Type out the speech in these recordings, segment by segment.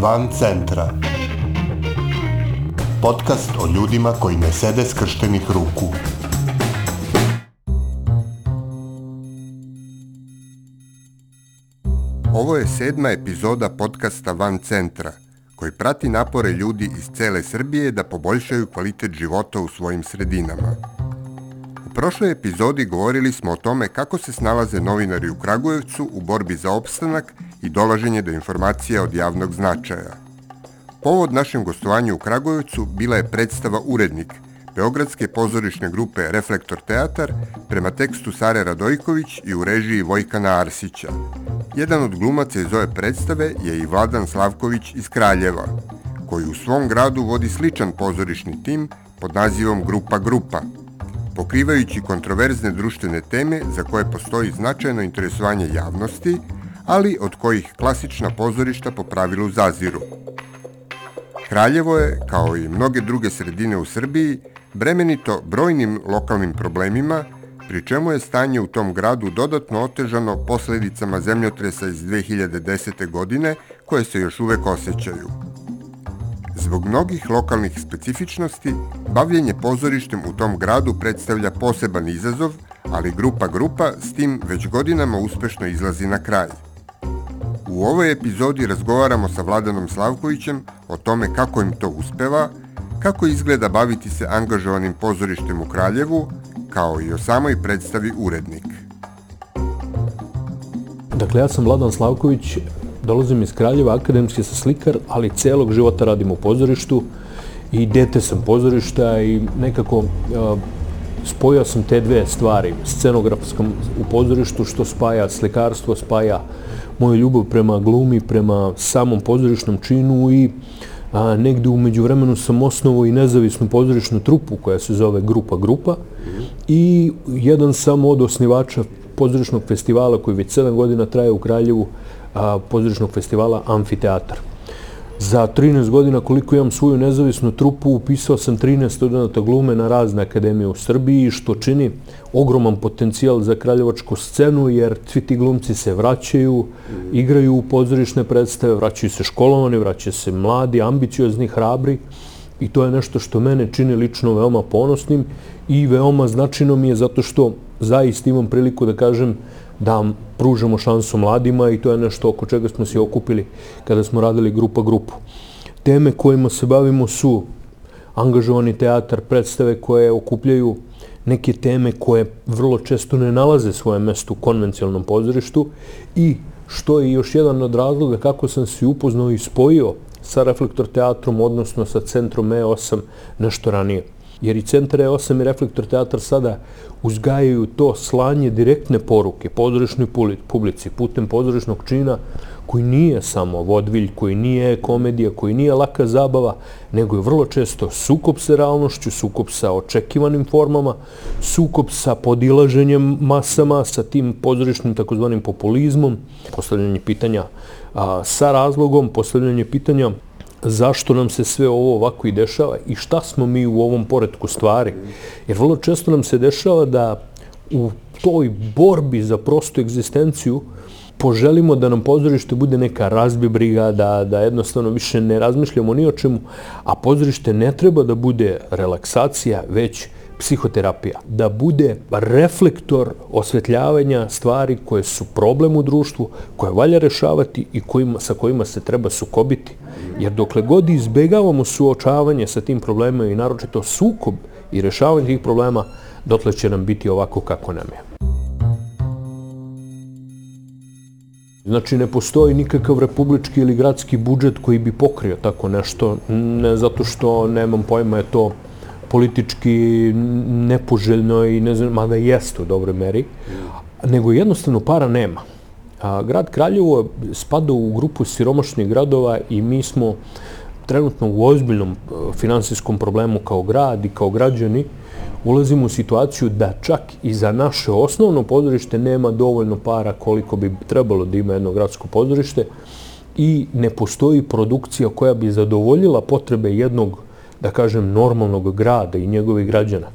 Van centra. Podcast o ljudima koji ne sede skrštenih ruku. Ovo je sedma epizoda podcasta Van centra, koji prati napore ljudi iz cele Srbije da poboljšaju kvalitet života u svojim sredinama. U prošloj epizodi govorili smo o tome kako se snalaze novinari u Kragujevcu u borbi za opstanak i dolaženje do informacija od javnog značaja. Povod našem gostovanju u Kragujevcu bila je predstava Urednik, Beogradske pozorišne grupe Reflektor Teatar prema tekstu Sare Radojković i u režiji Vojkana Arsića. Jedan od glumaca iz ove predstave je i Vladan Slavković iz Kraljeva, koji u svom gradu vodi sličan pozorišni tim pod nazivom Grupa Grupa – pokrivajući kontroverzne društvene teme za koje postoji značajno interesovanje javnosti, ali od kojih klasična pozorišta po pravilu zaziru. Kraljevo je, kao i mnoge druge sredine u Srbiji, bremenito brojnim lokalnim problemima, pri čemu je stanje u tom gradu dodatno otežano posledicama zemljotresa iz 2010. godine koje se još uvek osjećaju. Zbog mnogih lokalnih specifičnosti, bavljenje pozorištem u tom gradu predstavlja poseban izazov, ali grupa grupa s tim već godinama uspešno izlazi na kraj. U ovoj epizodi razgovaramo sa Vladanom Slavkovićem o tome kako im to uspeva, kako izgleda baviti se angažovanim pozorištem u Kraljevu, kao i o samoj predstavi Urednik. Dakle, ja sam Vladan Slavković, dolazim iz Kraljeva, akademski sam slikar, ali celog života radim u pozorištu i dete sam pozorišta i nekako spojao sam te dve stvari, scenografskom u pozorištu, što spaja slikarstvo, spaja moju ljubav prema glumi, prema samom pozorišnom činu i a, negde umeđu vremenu sam osnovo i nezavisnu pozorišnu trupu koja se zove Grupa Grupa i jedan sam od osnivača pozorišnog festivala koji već 7 godina traje u Kraljevu, pozorišnog festivala Amfiteatar. Za 13 godina koliko imam svoju nezavisnu trupu, upisao sam 13 studenta glume na razne akademije u Srbiji, što čini ogroman potencijal za kraljevačku scenu, jer svi ti glumci se vraćaju, igraju u pozorišne predstave, vraćaju se školovani, vraćaju se mladi, ambiciozni, hrabri. I to je nešto što mene čini lično veoma ponosnim i veoma značajno mi je zato što zaista imam priliku da kažem da pružamo šansu mladima i to je nešto oko čega smo se okupili kada smo radili grupa grupu. Teme kojima se bavimo su angažovani teatar, predstave koje okupljaju neke teme koje vrlo često ne nalaze svoje mesto u konvencionalnom pozorištu i što je još jedan od razloga kako sam se upoznao i spojio sa Reflektor teatrom, odnosno sa centrom E8 nešto ranije jer i Centar E8 i Reflektor teatar sada uzgajaju to slanje direktne poruke pozorišnoj publici putem pozorišnog čina koji nije samo vodvilj, koji nije komedija, koji nije laka zabava, nego je vrlo često sukop sa realnošću, sukop sa očekivanim formama, sukop sa podilaženjem masama, sa tim pozorišnim takozvanim populizmom, postavljanje pitanja a, sa razlogom, postavljanje pitanja zašto nam se sve ovo ovako i dešava i šta smo mi u ovom poredku stvari. Jer vrlo često nam se dešava da u toj borbi za prostu egzistenciju poželimo da nam pozorište bude neka razbibriga, da, da jednostavno više ne razmišljamo ni o čemu, a pozorište ne treba da bude relaksacija, već psihoterapija, da bude reflektor osvetljavanja stvari koje su problem u društvu, koje valja rešavati i kojima, sa kojima se treba sukobiti. Jer dokle god izbegavamo suočavanje sa tim problemima i naročito sukob i rešavanje tih problema, dotle će nam biti ovako kako nam je. Znači, ne postoji nikakav republički ili gradski budžet koji bi pokrio tako nešto, ne zato što nemam pojma je to politički nepoželjno i ne znam, mada jeste u dobroj meri, nego jednostavno para nema. Grad Kraljevo spada u grupu siromašnih gradova i mi smo trenutno u ozbiljnom e, finansijskom problemu kao grad i kao građani ulazimo u situaciju da čak i za naše osnovno pozorište nema dovoljno para koliko bi trebalo da ima jedno gradsko pozorište i ne postoji produkcija koja bi zadovoljila potrebe jednog da kažem, normalnog grada i njegovih građana.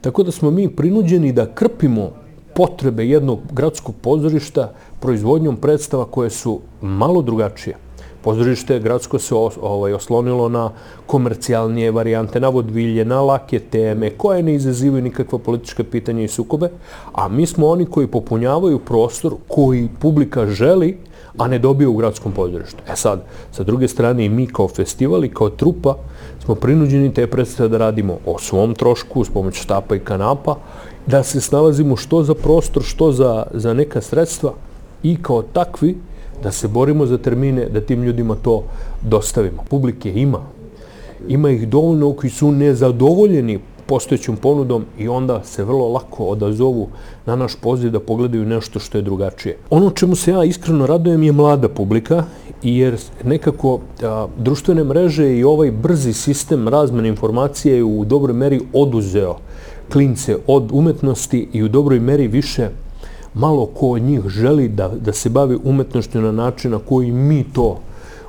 Tako da smo mi prinuđeni da krpimo potrebe jednog gradskog pozorišta proizvodnjom predstava koje su malo drugačije. Pozorište gradsko se os, ovaj, oslonilo na komercijalnije varijante, na vodvilje, na lake teme, koje ne izazivaju nikakva politička pitanja i sukobe, a mi smo oni koji popunjavaju prostor koji publika želi, a ne dobije u gradskom pozorištu. E sad, sa druge strane i mi kao festival i kao trupa smo prinuđeni te predstave da radimo o svom trošku, s pomoću štapa i kanapa, da se snalazimo što za prostor, što za, za neka sredstva i kao takvi da se borimo za termine, da tim ljudima to dostavimo. Publike ima. Ima ih dovoljno koji su nezadovoljeni postojećom ponudom i onda se vrlo lako odazovu na naš poziv da pogledaju nešto što je drugačije. Ono čemu se ja iskreno radujem je mlada publika, jer nekako a, društvene mreže i ovaj brzi sistem razmene informacije je u dobroj meri oduzeo klince od umetnosti i u dobroj meri više malo ko od njih želi da, da se bavi umetnošću na način na koji mi to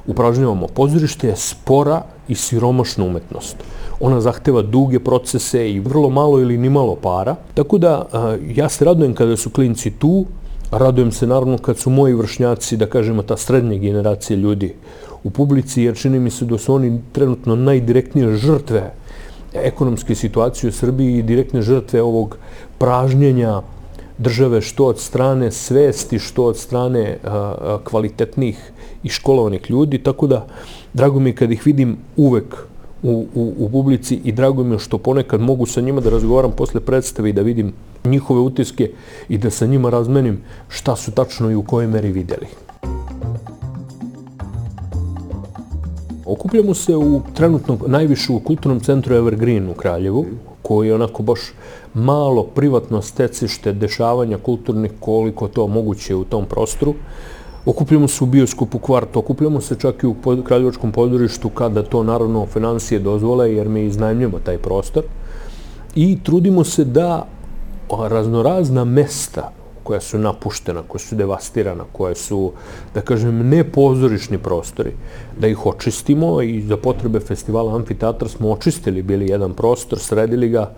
upražnjavamo. Pozorište je spora i siromašna umetnost. Ona zahteva duge procese i vrlo malo ili ni malo para. Tako da ja se radujem kada su klinci tu, radujem se naravno kad su moji vršnjaci, da kažemo ta srednja generacija ljudi u publici, jer čini mi se da su oni trenutno najdirektnije žrtve ekonomske situacije u Srbiji i direktne žrtve ovog pražnjenja države što od strane svesti, što od strane kvalitetnih i školovanih ljudi, tako da drago mi je kad ih vidim uvek u, u, u publici i drago mi je što ponekad mogu sa njima da razgovaram posle predstave i da vidim njihove utiske i da sa njima razmenim šta su tačno i u kojoj meri videli. Okupljamo se u trenutno najvišu u kulturnom centru Evergreen u Kraljevu, koji je onako baš malo privatno stecište dešavanja kulturnih koliko to moguće u tom prostoru. Okupljamo se u bioskopu kvart, okupljamo se čak i u Kraljevačkom podorištu kada to naravno financije dozvole jer mi iznajmljamo taj prostor. I trudimo se da raznorazna mesta koja su napuštena, koja su devastirana, koja su, da kažem, ne pozorišni prostori, da ih očistimo i za potrebe festivala Amfiteatra smo očistili bili jedan prostor, sredili ga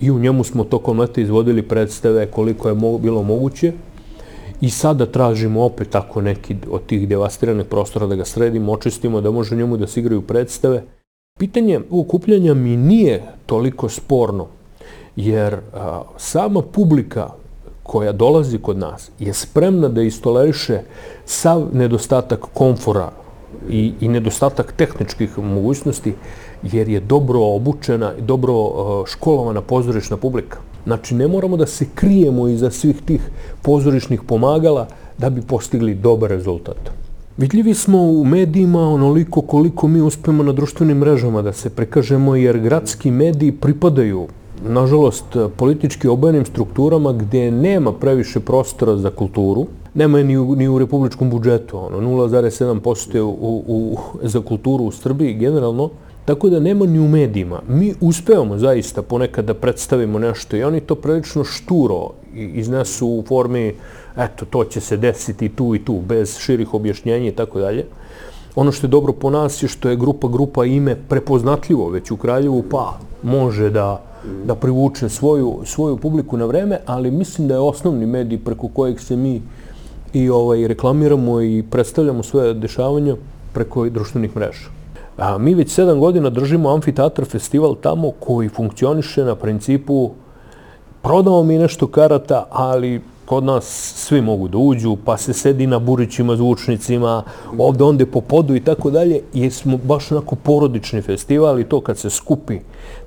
i u njemu smo tokom leta izvodili predstave koliko je bilo moguće i sada tražimo opet tako neki od tih devastiranih prostora da ga sredimo, očistimo, da može njemu da se igraju predstave. Pitanje okupljanja mi nije toliko sporno, jer a, sama publika koja dolazi kod nas je spremna da istoleriše sav nedostatak komfora i, i nedostatak tehničkih mogućnosti, jer je dobro obučena i dobro školovana pozorišna publika. Znači, ne moramo da se krijemo iza svih tih pozorišnih pomagala da bi postigli dobar rezultat. Vidljivi smo u medijima onoliko koliko mi uspemo na društvenim mrežama da se prekažemo, jer gradski mediji pripadaju nažalost, politički obojenim strukturama gde nema previše prostora za kulturu, nema ni u, ni u republičkom budžetu, ono, 0,7% u, u, za kulturu u Srbiji generalno, tako da nema ni u medijima. Mi uspevamo zaista ponekad da predstavimo nešto i oni to prilično šturo iznesu u formi eto, to će se desiti tu i tu, bez širih objašnjenja i tako dalje. Ono što je dobro po nas je što je grupa grupa ime prepoznatljivo već u Kraljevu, pa može da da privuče svoju, svoju publiku na vreme, ali mislim da je osnovni medij preko kojeg se mi i ovaj, reklamiramo i predstavljamo svoje dešavanja preko društvenih mreža. A mi već sedam godina držimo Amfiteatr festival tamo koji funkcioniše na principu prodamo mi nešto karata, ali kod nas svi mogu da uđu, pa se sedi na burićima, zvučnicima, ovde, onde po podu i tako dalje, jer smo baš onako porodični festival i to kad se skupi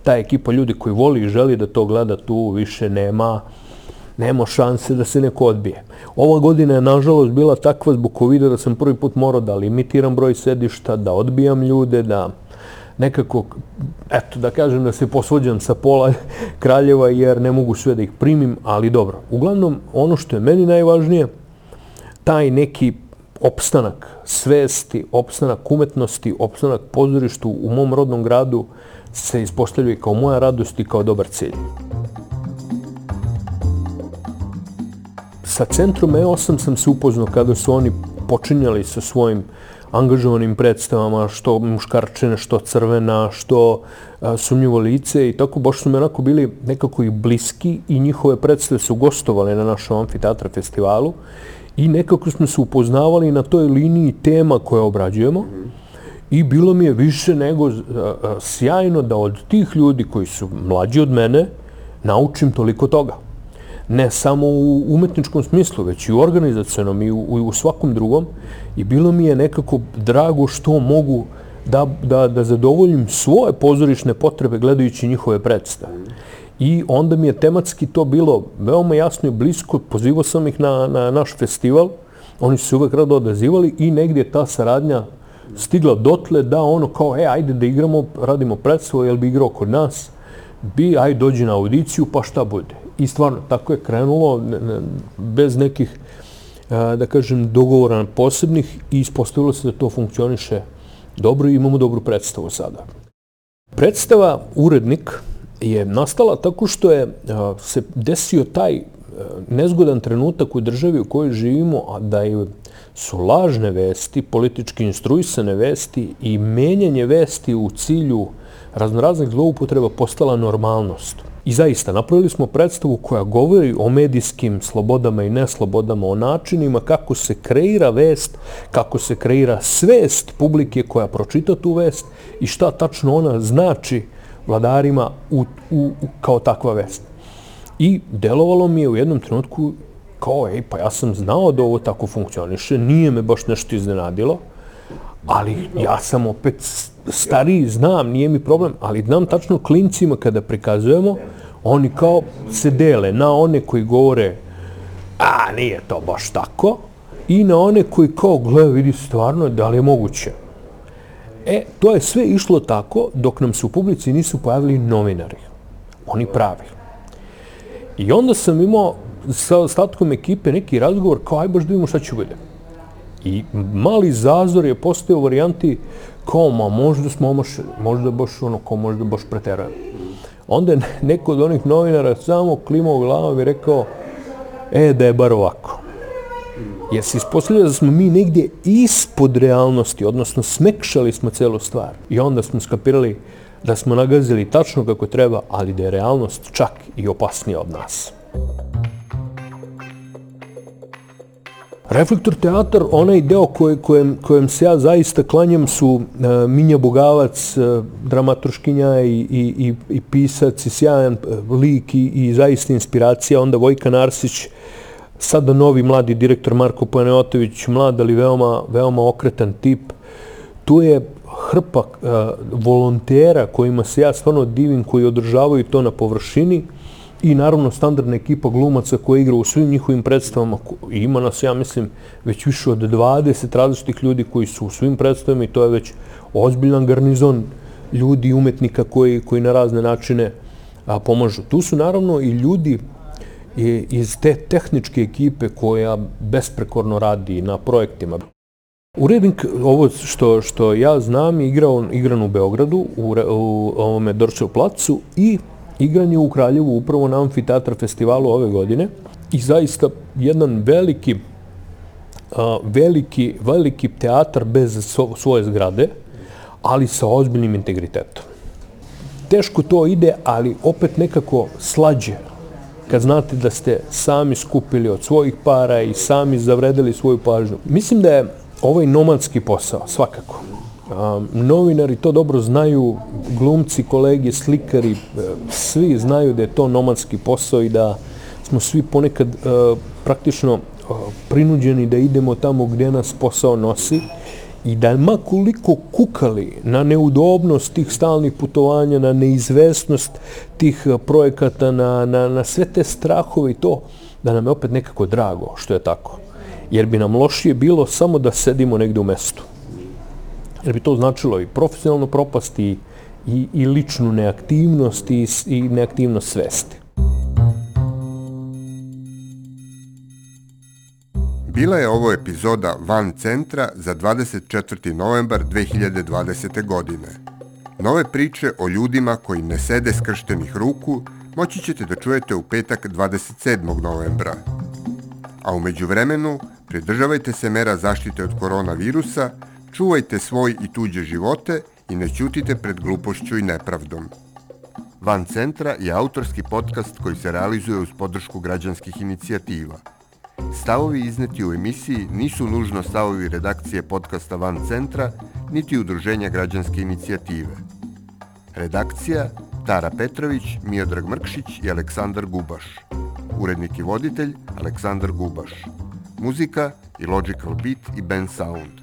ta ekipa ljudi koji voli i želi da to gleda, tu više nema nema šanse da se neko odbije. Ova godina je nažalost bila takva zbog covid da sam prvi put morao da limitiram broj sedišta, da odbijam ljude, da nekako, eto, da kažem da se posvođam sa pola kraljeva jer ne mogu sve da ih primim, ali dobro. Uglavnom, ono što je meni najvažnije, taj neki opstanak svesti, opstanak umetnosti, opstanak pozorištu u mom rodnom gradu se ispostavljuje kao moja radost i kao dobar cilj. Sa centrom E8 sam se upoznao kada su oni počinjali sa svojim angažovanim predstavama, što muškarčine, što crvena, što a, sumnjivo lice i tako, baš su mi onako bili nekako i bliski i njihove predstave su gostovali na našem amfiteatra festivalu I nekako smo se upoznavali na toj liniji tema koje obrađujemo i bilo mi je više nego uh, sjajno da od tih ljudi koji su mlađi od mene naučim toliko toga. Ne samo u umetničkom smislu, već i u organizacijonom i u, u svakom drugom. I bilo mi je nekako drago što mogu da, da, da zadovoljim svoje pozorišne potrebe gledajući njihove predstave. I onda mi je tematski to bilo veoma jasno i blisko. Pozivao sam ih na, na naš festival. Oni su se uvek rado odazivali i negdje ta saradnja stigla dotle da ono kao, e, ajde da igramo, radimo predstavu, jel bi igrao kod nas? Bi, ajde dođi na audiciju, pa šta bude? I stvarno, tako je krenulo, ne, ne, bez nekih, a, da kažem, dogovora posebnih i ispostavilo se da to funkcioniše dobro i imamo dobru predstavu sada. Predstava Urednik je nastala tako što je a, se desio taj a, nezgodan trenutak u državi u kojoj živimo, a da je su lažne vesti, politički instruisane vesti i menjanje vesti u cilju raznoraznih zloupotreba postala normalnost. I zaista, napravili smo predstavu koja govori o medijskim slobodama i neslobodama, o načinima kako se kreira vest, kako se kreira svest publike koja pročita tu vest i šta tačno ona znači vladarima u, u, u, kao takva vest. I delovalo mi je u jednom trenutku kao, ej, pa ja sam znao da ovo tako funkcioniše, nije me baš nešto iznenadilo, ali ja sam opet stariji, znam, nije mi problem, ali znam tačno klincima kada prikazujemo, oni kao se dele na one koji govore, a nije to baš tako, i na one koji kao, gle, vidi stvarno, da li je moguće. E, to je sve išlo tako dok nam se u publici nisu pojavili novinari. Oni pravi. I onda sam imao sa ostatkom ekipe neki razgovor kao aj baš da vidimo šta će bude. I mali zazor je postao u varijanti kao ma možda smo omašili, možda baš ono kao možda baš preterujemo. Onda je neko od onih novinara samo klimao glavom i rekao e da je bar ovako. Jer se ispostavlja da smo mi negdje ispod realnosti, odnosno smekšali smo celu stvar. I onda smo skapirali da smo nagazili tačno kako treba, ali da je realnost čak i opasnija od nas. Reflektor teatar, onaj deo koje, kojem, kojem se ja zaista klanjam su uh, Minja Bogavac, uh, dramaturškinja i, i, i, i pisac i sjajan uh, lik i, i zaista inspiracija, onda Vojka Narsić, sada novi mladi direktor Marko Paneotović, mlad ali veoma, veoma okretan tip. Tu je hrpa uh, volontera kojima se ja stvarno divim, koji održavaju to na površini i naravno standardna ekipa glumaca koja igra u svim njihovim predstavama. Ima nas, ja mislim, već više od 20 različitih ljudi koji su u svim predstavama i to je već ozbiljan garnizon ljudi i umetnika koji, koji na razne načine a, pomažu. Tu su naravno i ljudi iz te tehničke ekipe koja besprekorno radi na projektima. Urednik, ovo što, što ja znam, igrao, igran u Beogradu, u, u ovome Dorčev placu i igranje u Kraljevu upravo na Amfiteatr festivalu ove godine i zaista jedan veliki a, veliki, veliki teatar bez svoje zgrade, ali sa ozbiljnim integritetom. Teško to ide, ali opet nekako slađe kad znate da ste sami skupili od svojih para i sami zavredili svoju pažnju. Mislim da je ovaj nomadski posao, svakako. A, novinari to dobro znaju, glumci, kolege, slikari, e, svi znaju da je to nomadski posao i da smo svi ponekad e, praktično e, prinuđeni da idemo tamo gdje nas posao nosi i da makoliko kukali na neudobnost tih stalnih putovanja, na neizvesnost tih projekata, na, na, na sve te strahove i to, da nam je opet nekako drago što je tako. Jer bi nam lošije bilo samo da sedimo negde u mestu jer bi to značilo i profesionalnu propast i, i, i ličnu neaktivnost i, i neaktivnost svesti. Bila je ovo epizoda Van centra za 24. novembar 2020. godine. Nove priče o ljudima koji ne sede skrštenih ruku moći ćete da čujete u petak 27. novembra. A umeđu vremenu pridržavajte se mera zaštite od koronavirusa, Čuvajte svoj i tuđe živote i ne ćutite pred glupošću i nepravdom. Van Centra je autorski podcast koji se realizuje uz podršku građanskih inicijativa. Stavovi izneti u emisiji nisu nužno stavovi redakcije podcasta Van Centra, niti udruženja građanske inicijative. Redakcija Tara Petrović, Miodrag Mrkšić i Aleksandar Gubaš. Urednik i voditelj Aleksandar Gubaš. Muzika i Logical Beat i Ben Sound.